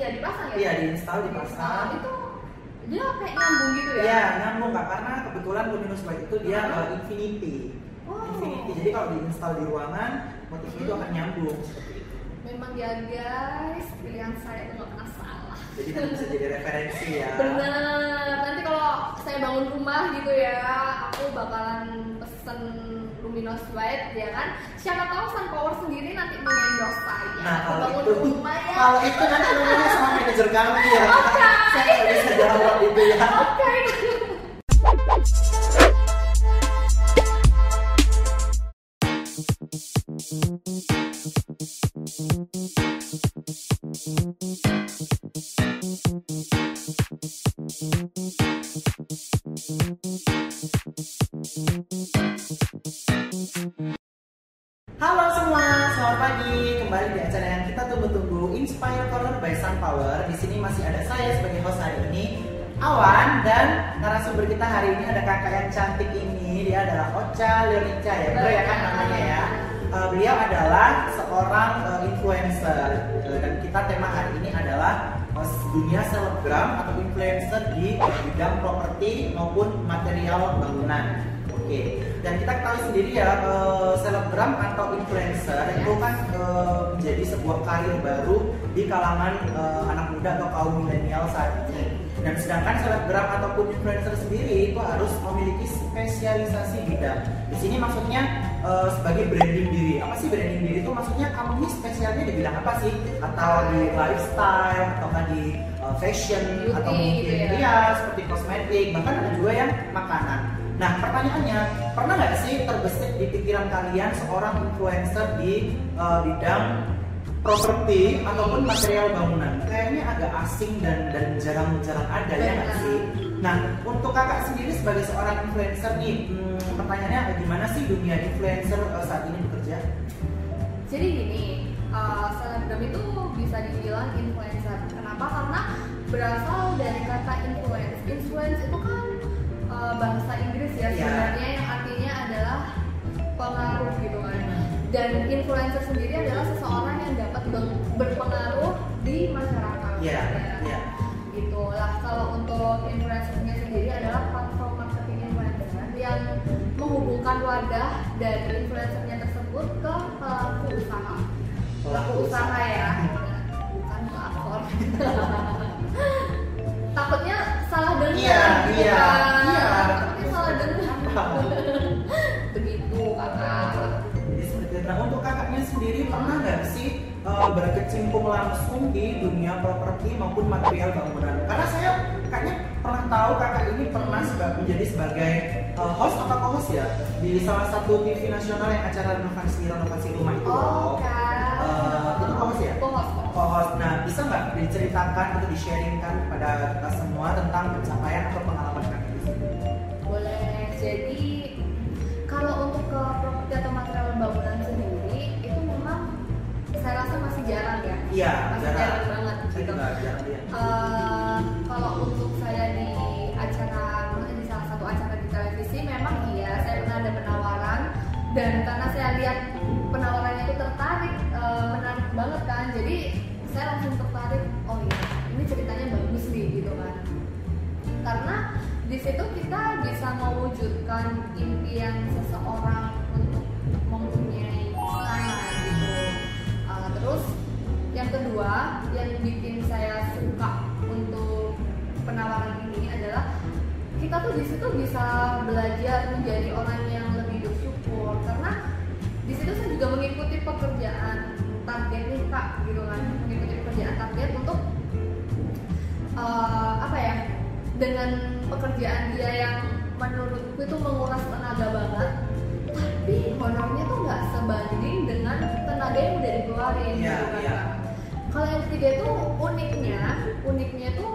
iya dipasang ya Iya, diinstal, Nah, dipasang. itu dia kayak nyambung gitu ya Iya, nyambung kak karena kebetulan luminous white itu dia uh, infinity. Oh. Infinity. Jadi kalau diinstal di ruangan, motif itu Hmm. akan nyambung seperti itu. memang ya guys pilihan saya tuh nggak pernah salah Jadi nanti bisa jadi referensi ya. bener nanti kalau saya bangun rumah gitu ya aku bakalan pesen luminous white ya kan siapa tahu Sunpower sendiri nanti mengendorse saya Nah, kalau itu, ya kalau itu nanti ngomongnya sama manajer kami ya. Oke. Saya nggak bisa jawab itu ya. oke Halo Sunpower. Di sini masih ada saya sebagai host hari ini, Awan dan narasumber kita hari ini ada kakak yang cantik ini. Dia adalah Ocha Leonica ya, bro ya kan namanya ya. Eh, beliau adalah seorang eh, influencer Eh, dan kita tema hari ini adalah dunia selebgram atau influencer di bidang properti maupun material bangunan. Oke, dan kita ketahui sendiri ya eh, selebgram atau influencer itu kan eh, menjadi sebuah karir baru di kalangan eh, anak muda atau kaum milenial saat ini. Dan sedangkan selebgram ataupun influencer sendiri itu harus memiliki spesialisasi bidang. Di sini maksudnya eh, sebagai branding diri. Apa sih branding diri itu? Maksudnya kamu ini spesialnya di bidang apa sih? Atau di lifestyle, atau di eh, fashion, Beauty atau mungkin ya. iya seperti kosmetik, bahkan ada juga yang makanan. Nah pertanyaannya, pernah nggak sih terbesit di pikiran kalian seorang influencer di uh, bidang properti ataupun material bangunan? Kayaknya agak asing dan dan jarang-jarang ada ya nggak sih? Nah untuk kakak sendiri sebagai seorang influencer nih, hmm, pertanyaannya gimana sih dunia influencer uh, saat ini bekerja? Jadi gini, uh, selebgram itu bisa dibilang influencer. Kenapa? Karena berasal dari kata influence. Influence itu kan uh, bahasa Inggris ya Iya. sebenarnya yang artinya adalah pengaruh gitu kan. Dan influencer sendiri adalah seseorang yang dapat ber- berpengaruh di masyarakat. Iya, Ya. iya. Gitu lah. Kalau untuk influencernya sendiri adalah platform marketing influencer yang menghubungkan wadah dari influencernya tersebut ke pelaku usaha. Pelaku usaha ya, uh, berkecimpung langsung di dunia properti maupun material bangunan? Karena saya kayaknya pernah tahu kakak ini pernah seba- menjadi sebagai uh, host atau co-host ya di salah satu TV nasional yang acara renovasi renovasi rumah itu. Oh, kan. Eh, itu co-host ya? Co-host, co-host. Co-host. Nah bisa nggak diceritakan atau di-sharingkan kepada kita semua tentang pencapaian atau pengalaman kakak di sini? Boleh. Jadi kalau untuk ke properti atau material bangunan Iya, jarang. banget. Saya gitu. juga jarang lihat. Eh, kalau untuk saya di acara, maksudnya di salah satu acara di televisi, memang iya saya pernah ada penawaran dan karena saya lihat penawarannya itu tertarik, eh, menarik banget kan, jadi saya langsung tertarik. Oh iya, ini ceritanya bagus nih gitu kan. Karena di situ kita bisa mewujudkan impian seseorang untuk mempunyai yang kedua yang bikin saya suka untuk penawaran ini adalah kita tuh di situ bisa belajar menjadi orang yang lebih bersyukur. Karena di situ saya juga mengikuti pekerjaan target nih kak gitu kan. Mengikuti pekerjaan target untuk eh, apa ya dengan pekerjaan dia yang menurutku itu menguras tenaga banget tapi honornya tuh nggak sebanding dengan tenaga yang udah dikeluarin Iya, gitu kan, iya. Kalau yang ketiga itu uniknya uniknya tuh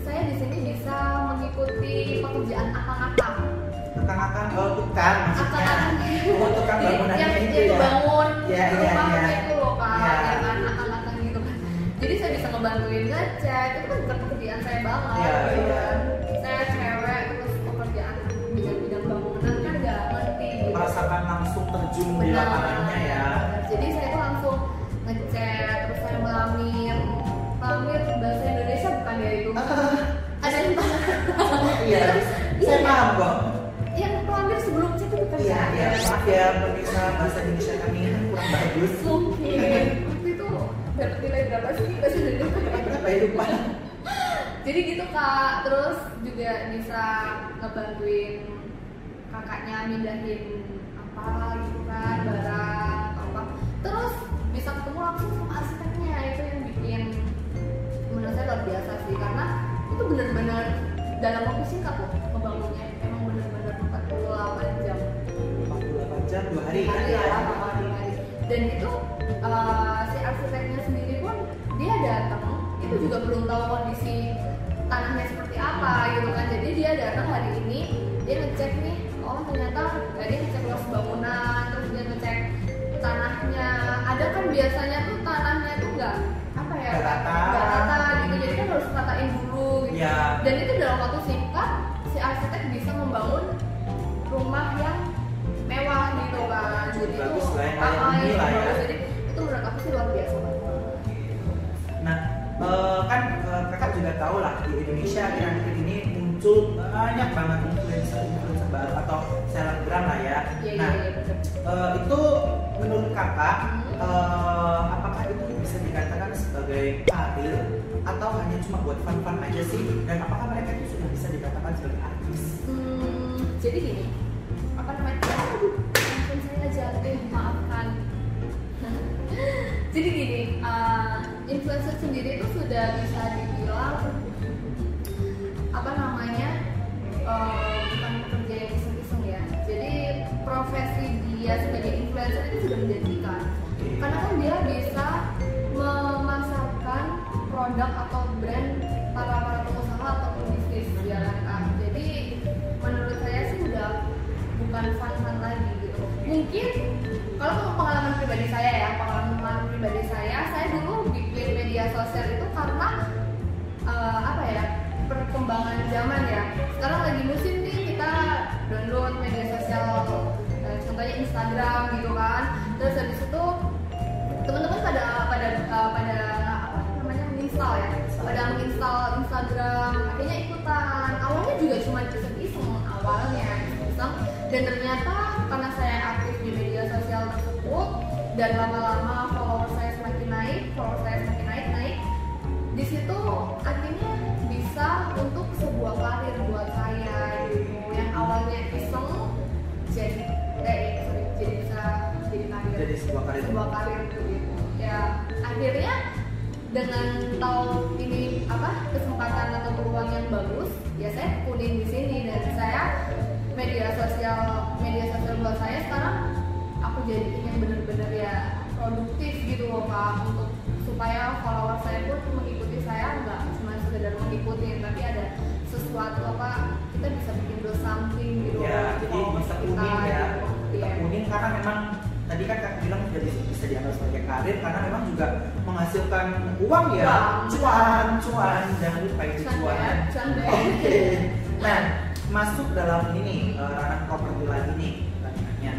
saya di sini bisa mengikuti pekerjaan akang-akang Akang-akang oh tukang maksudnya. akang-akang Oh tukang bangunannya yang, itu yang ya. bangun Iya, iya, rumahnya iya. itu loh kak Iya. yang anak-anak gitu kan jadi saya bisa ngebantuin ngecat itu kan bukan pekerjaan saya banget Iya, gitu iya. kan saya cewek terus pekerjaan bidang-bidang bangunan kan nggak ngerti gitu Merasakan langsung terjun di Benar. lapangannya ya. jadi saya juga bisa ngebantuin kakaknya mindahin apa gitu kan barang atau apa. Terus bisa ketemu langsung sama arsiteknya itu yang bikin menurut saya luar biasa sih. Karena itu benar-benar dalam waktu singkat loh ngebangunnya. Emang benar-benar 48 jam. 48 jam dua hari kan? Hari ya. ya hari. Dan itu eh, si arsiteknya sendiri pun dia datang. Itu juga belum tahu kondisi tanahnya seperti apa gitu kan. Jadi dia datang hari ini dia ngecek nih oh ternyata eh, dia ngecek luas bangunan terus dia ngecek tanahnya. Ada kan biasanya tuh tanahnya tuh enggak apa ya Nggak rata. nggak rata gitu. Jadi kan harus ratain dulu gitu. Ya. dan itu dalam waktu singkat si arsitek bisa membangun rumah yang mewah gitu kan. Jadi Bagus itu lah, lah ya. jadi itu menurut aku sih luar biasa banget. Nah, eh, kan eh, juga tahu lah di Indonesia akhir-akhir ini muncul banyak banget influencer-influencer baru atau selebgram lah ya. iya Nah, iya betul. eh, itu menurut kakak, eh, apakah itu bisa dikatakan sebagai karir atau hanya cuma buat fun-fun aja sih? Dan apakah mereka itu sudah bisa dikatakan sebagai artis? Hmm, jadi gini apa namanya aduh saya jatuh maafkan jadi gini uh, influencer sendiri itu sudah bisa dibilang apa namanya uh, bukan pekerja yang iseng-iseng ya. Jadi profesi dia sebagai influencer itu sudah menjanjikan. Karena kan dia bisa memasarkan produk atau brand para para pengusaha atau pebisnis ya kan Kak. jadi menurut saya sih udah bukan fun-fun lagi gitu. Mungkin kalau pengalaman pribadi saya ya pengalaman pribadi saya saya dulu bikin media sosial itu karena eh, apa ya perkembangan zaman ya. Sekarang lagi musim nih kita download media sosial eh, contohnya Instagram gitu kan. Terus habis itu teman-teman pada pada eh, pada apa namanya menginstal ya. Pada menginstal Instagram akhirnya ikutan. Awalnya juga cuma iseng-iseng awalnya iseng dan ternyata karena saya aktif media sosial tersebut dan lama-lama follower saya semakin naik follower saya semakin naik naik. Di situ akhirnya bisa untuk sebuah karir buat saya gitu. Yang awalnya iseng jadi eh sorry, jadi bisa jadi karir. Jadi sebuah karir. sebuah karir gitu. Ya akhirnya dengan tahu ini apa kesempatan atau peluang yang bagus ya saya kuning di sini bisa dianggap sebagai karir karena memang juga menghasilkan uang ya. Cuan, cuan, jangan lupa itu cuan. canda. Oke. Nah, masuk dalam ini eh, ranah properti lagi nih pertanyaannya.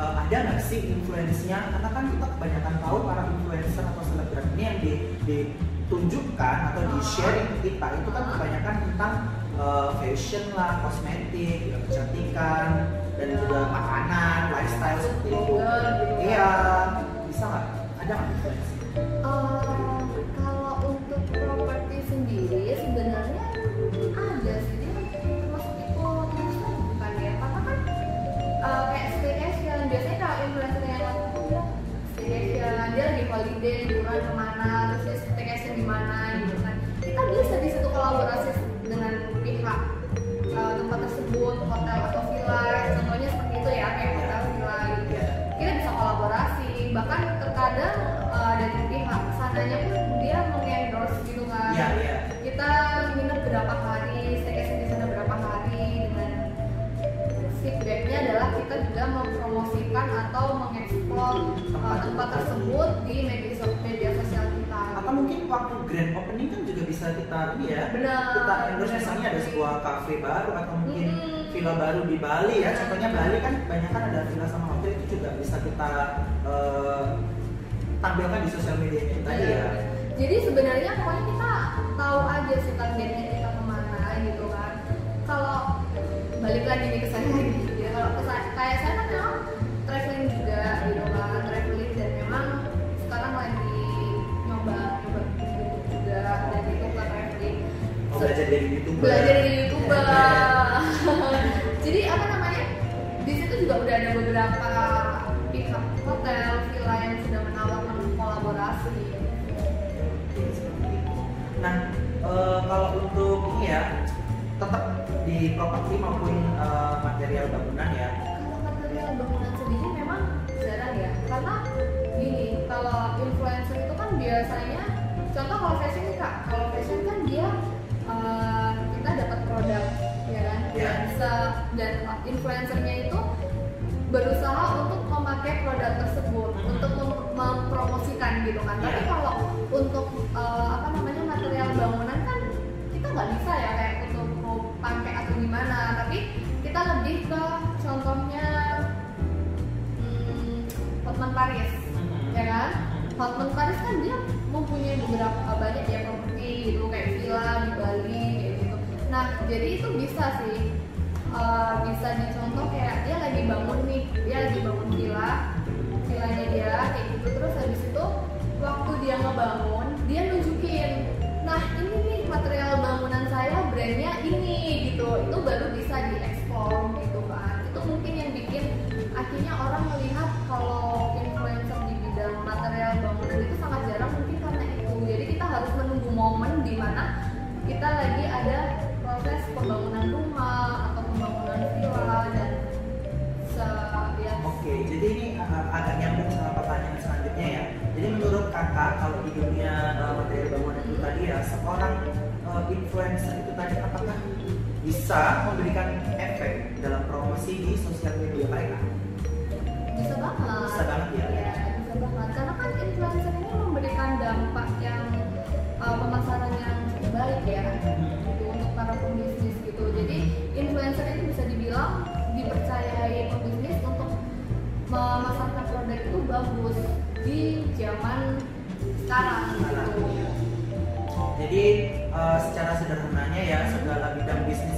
Eh, ada nggak sih influence-nya? Karena kan kita kebanyakan tahu para influencer atau selebgram ini yang di, ditunjukkan atau di sharing ke kita itu kan kebanyakan tentang eh, fashion lah, kosmetik, kecantikan, dan juga makanan, lifestyle seperti itu. Iya, bisa nggak? Ada nggak influence? Eh, kalau untuk properti sendiri sebenarnya ada sih dia termasuk influencer bukan ya karena kan eh, kayak staycation biasanya kalau influencer yang aku bilang staycation dia lagi holiday liburan ke mana terus staycation di mana gitu kan kita bisa di situ kolaborasi terkadang uh, dari pihak sananya pun dia mengendorse gitu kan Iya, iya. kita nginep berapa hari staycation di sana berapa hari dengan feedbacknya adalah kita juga mempromosikan atau mengeksplor uh, tempat tersebut di media, media sosial kita Atau mungkin waktu grand opening kan juga bisa kita ini ya. Benar. Kita endorse misalnya ada sebuah cafe baru atau mungkin Hmm. villa baru di Bali ya. Contohnya Bali kan banyak kan ada villa sama hotel itu juga bisa kita tampilkan di sosial media kita iya. ya. Jadi sebenarnya pokoknya kita tahu aja sih targetnya kita ke mana gitu kan. Kalau balik lagi nih ke saya lagi ya kalau ke saya, kayak saya kan memang traveling juga gitu kan traveling dan memang sekarang lagi nyoba nyoba juga dan itu kan traveling. Oh, belajar dari YouTube, Belajar dari YouTube. Jadi apa namanya? Di situ juga udah ada kalau untuk ini ya tetap di properti maupun eh, material bangunan ya kalau material bangunan sendiri memang jarang ya karena gini kalau influencer itu kan biasanya contoh kalau fashion kak kalau fashion kan dia eh, kita dapat produk ya kan Ya. dan se- dan influencernya itu berusaha untuk memakai produk tersebut Mhm. untuk mem- mempromosikan gitu kan tapi Ya. kalau untuk eh, apa namanya ke contohnya hmm, Hotman Paris ya kan? Hotman Paris kan dia mempunyai beberapa banyak ya properti gitu kayak villa di Bali kayak gitu. Nah jadi itu bisa sih eh, bisa dicontoh kayak dia lagi bangun nih dia lagi bangun villa villanya dia kayak gitu. Terus habis itu waktu dia ngebangun dia nunjukin nah ini nih material bangunan saya brandnya ini gitu. Itu baru bisa dieksplor gitu kan itu mungkin yang bikin akhirnya orang melihat kalau influencer di bidang material bangunan itu sangat jarang mungkin karena itu. Jadi kita harus menunggu momen di mana kita lagi ada proses pembangunan rumah atau pembangunan villa dan se ya Oke, jadi ini uh, agak nyambung sama pertanyaan selanjutnya ya. Jadi menurut kakak kalau di dunia uh, material bangunan itu tadi ya, seorang influencer itu tadi apakah bisa memberikan efek dalam promosi di sosial media mereka? bisa banget Bisa banget ya. Iya, bisa banget karena kan influencer ini memberikan dampak yang uh, pemasaran yang baik ya gitu, untuk para pembisnis gitu jadi influencer ini bisa dibilang dipercayai pembisnis untuk memasarkan produk itu bagus di zaman sekarang gitu Jadi uh, secara sederhananya ya segala bidang bisnis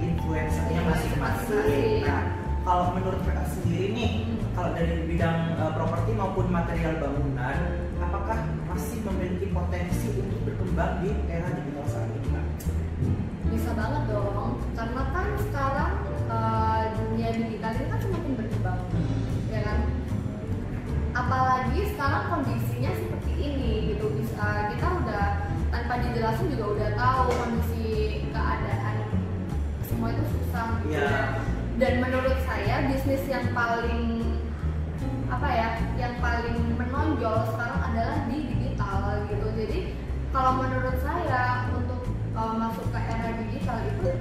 influencernya masing-masing. Masing-masing. Nah, kalau menurut kakak sendiri nih, kalau dari bidang uh, properti maupun material bangunan, apakah masih memiliki potensi untuk berkembang di era digital saat ini? Kak? bisa banget dong karena kan sekarang uh, dunia digital ini kan semakin berkembang ya kan apalagi sekarang kondisinya seperti ini gitu bisa kita udah tanpa dijelasin juga udah tahu kondisi semua itu susah gitu Iya. dan menurut saya bisnis yang paling apa ya yang paling menonjol sekarang adalah di digital gitu. Jadi kalau menurut saya untuk uh, masuk ke era digital itu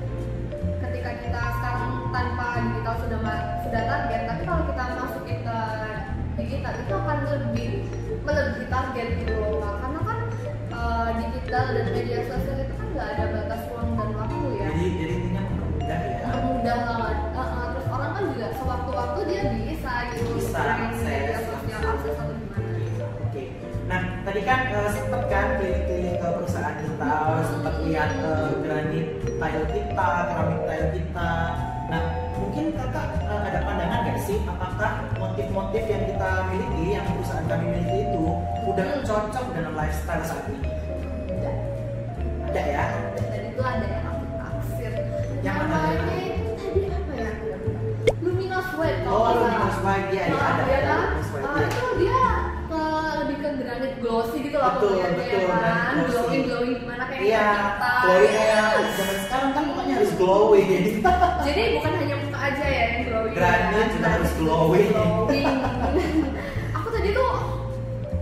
ketika kita sekarang tanpa digital sudah sudah target tapi kalau kita masukin ke digital itu akan lebih melebihi target gitu loh karena kan uh, digital dan media sosial itu kan nggak ada batas mudah banget Uh, uh, terus orang kan juga sewaktu-waktu dia bisa gitu Bisa akses. sosial akses atau gimana Oke. Nah, tadi kan uh, sempet kan keliling-keliling ke perusahaan kita, sempat lihat uh, granit tile kita, keramik tile kita. Nah, mungkin kakak uh, ada pandangan nggak sih apakah motif-motif yang kita miliki, yang perusahaan kami miliki itu udah Hmm. cocok dengan lifestyle saat ini? Udah. Ada ya? dan itu ada yang aku taksir Yang mana? namanya White ya, ya Nah, ada. ya kan? Ah, ya. itu dia ke lebih ke granit glossy gitu loh Betul, aku lihatnya, betul, ya kan glowing glowing gimana kayak Iya, kita glowing kayak zaman sekarang kan pokoknya harus glowing. jadi bukan hanya muka aja ya yang glowing Granit ya. juga harus glowing. glowing. aku tadi tuh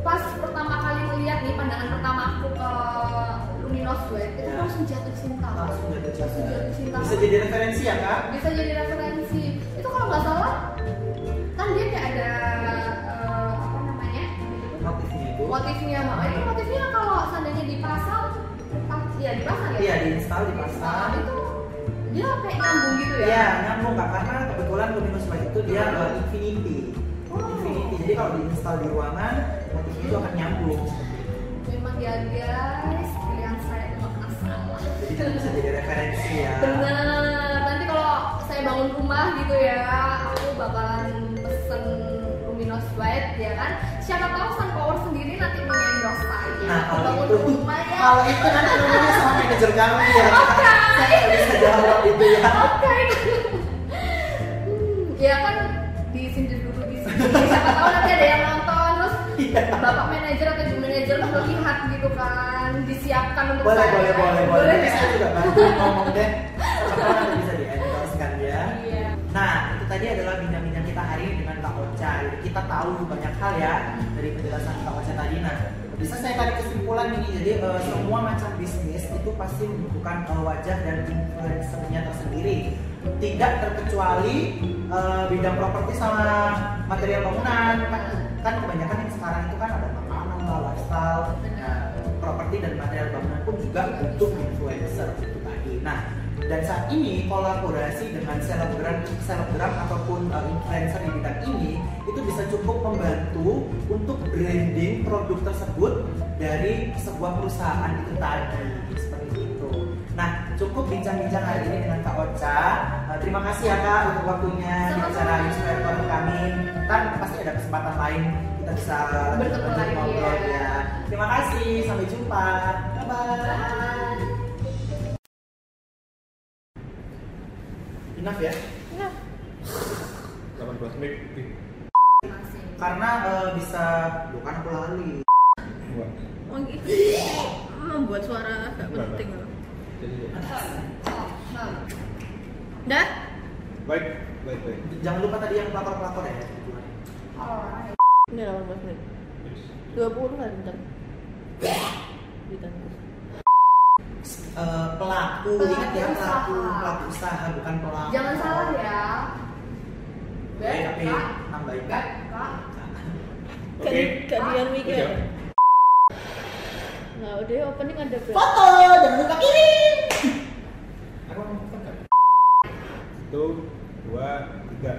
pas pertama kali melihat nih pandangan pertama aku ke luminous white itu Ya. langsung jatuh cinta Langsung jatuh cinta. Jatuh cinta Bisa jadi referensi ya kak? bisa jadi referensi itu kalau nggak salah kan dia kayak ada eh, apa namanya Motifnya itu. motifnya mak itu motifnya kalau seandainya dipasang pas ya dipasang ya Iya, diinstal, Nah, dipasang. itu dia kayak nyambung gitu ya Iya, nyambung kak karena kebetulan luminous white itu dia uh, infinity. Oh. Infinity. Jadi kalau diinstal di ruangan, motifnya itu akan nyambung. memang ya guys pilihan saya pernah salah Jadi bisa jadi referensi ya. bener nanti kalau saya bangun rumah gitu ya aku bakalan pesen luminous white ya kan siapa tahu sunpower sendiri nanti mengendorse saya Nah kalau itu, rumah ya. kalau itu nanti ngomongnya sama manajer kami ya. Oke. Saya bisa jawab itu ya. Oke. Hmm, ya kan disindir dulu di sini. Siapa tahu nanti ada yang nonton terus Iya. bapak manajer atau ibu manajer melihat gitu kan disiapkan untuk Boleh, saya. boleh, boleh, boleh. Nanti ya? saya juga bantu ngomong deh. Bisa di endorse kan ya. Iya. Nah, itu tadi adalah tahu banyak hal ya dari penjelasan Kak Ocha tadi. Nah, bisa saya tarik kesimpulan ini. Jadi eh, semua macam bisnis itu pasti membutuhkan eh, wajah dan influencernya tersendiri. Tidak terkecuali eh, bidang properti sama material bangunan. Kan, kan kebanyakan yang sekarang itu kan ada makanan, lah, lifestyle, properti dan material bangunan pun juga butuh influencer itu tadi. Nah, dan saat ini kolaborasi dengan selebgram, selebgram ataupun uh, influencer di bidang ini itu bisa cukup membantu untuk branding produk tersebut dari sebuah perusahaan itu tadi seperti itu. Nah, cukup bincang-bincang hari ini dengan Kak Ocha. Uh, terima kasih ya Kak untuk waktunya di acara Inspire Corner kami. Kan pasti ada kesempatan lain kita bisa Bertemu lagi, ya. ya. Terima kasih, sampai jumpa. Bye bye. Bye. Enough ya. 18 menit ih, Masih. karena eh, bisa bukan aku lali. Oh, gitu. membuat suara agak penting loh. Dah? baik, baik, baik. jangan lupa tadi yang pelakor pelakor ya Alright. Ini 18 menit. 20 kan bentar. Ditanggung uh, pelaku, pelaku ingat ya pelaku usaha. pelaku usaha bukan pelaku. Jangan salah ya. tapi tambahin BK. Oke. Kalian mikir. Nah udah opening ada berapa? Foto jangan lupa kirim. Aku mau foto. Satu, dua, tiga.